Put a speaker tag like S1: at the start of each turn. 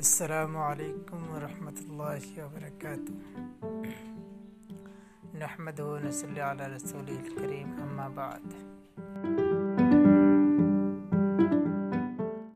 S1: السلام عليكم ورحمة الله وبركاته. نحمده ونصلي على رسوله الكريم أما بعد.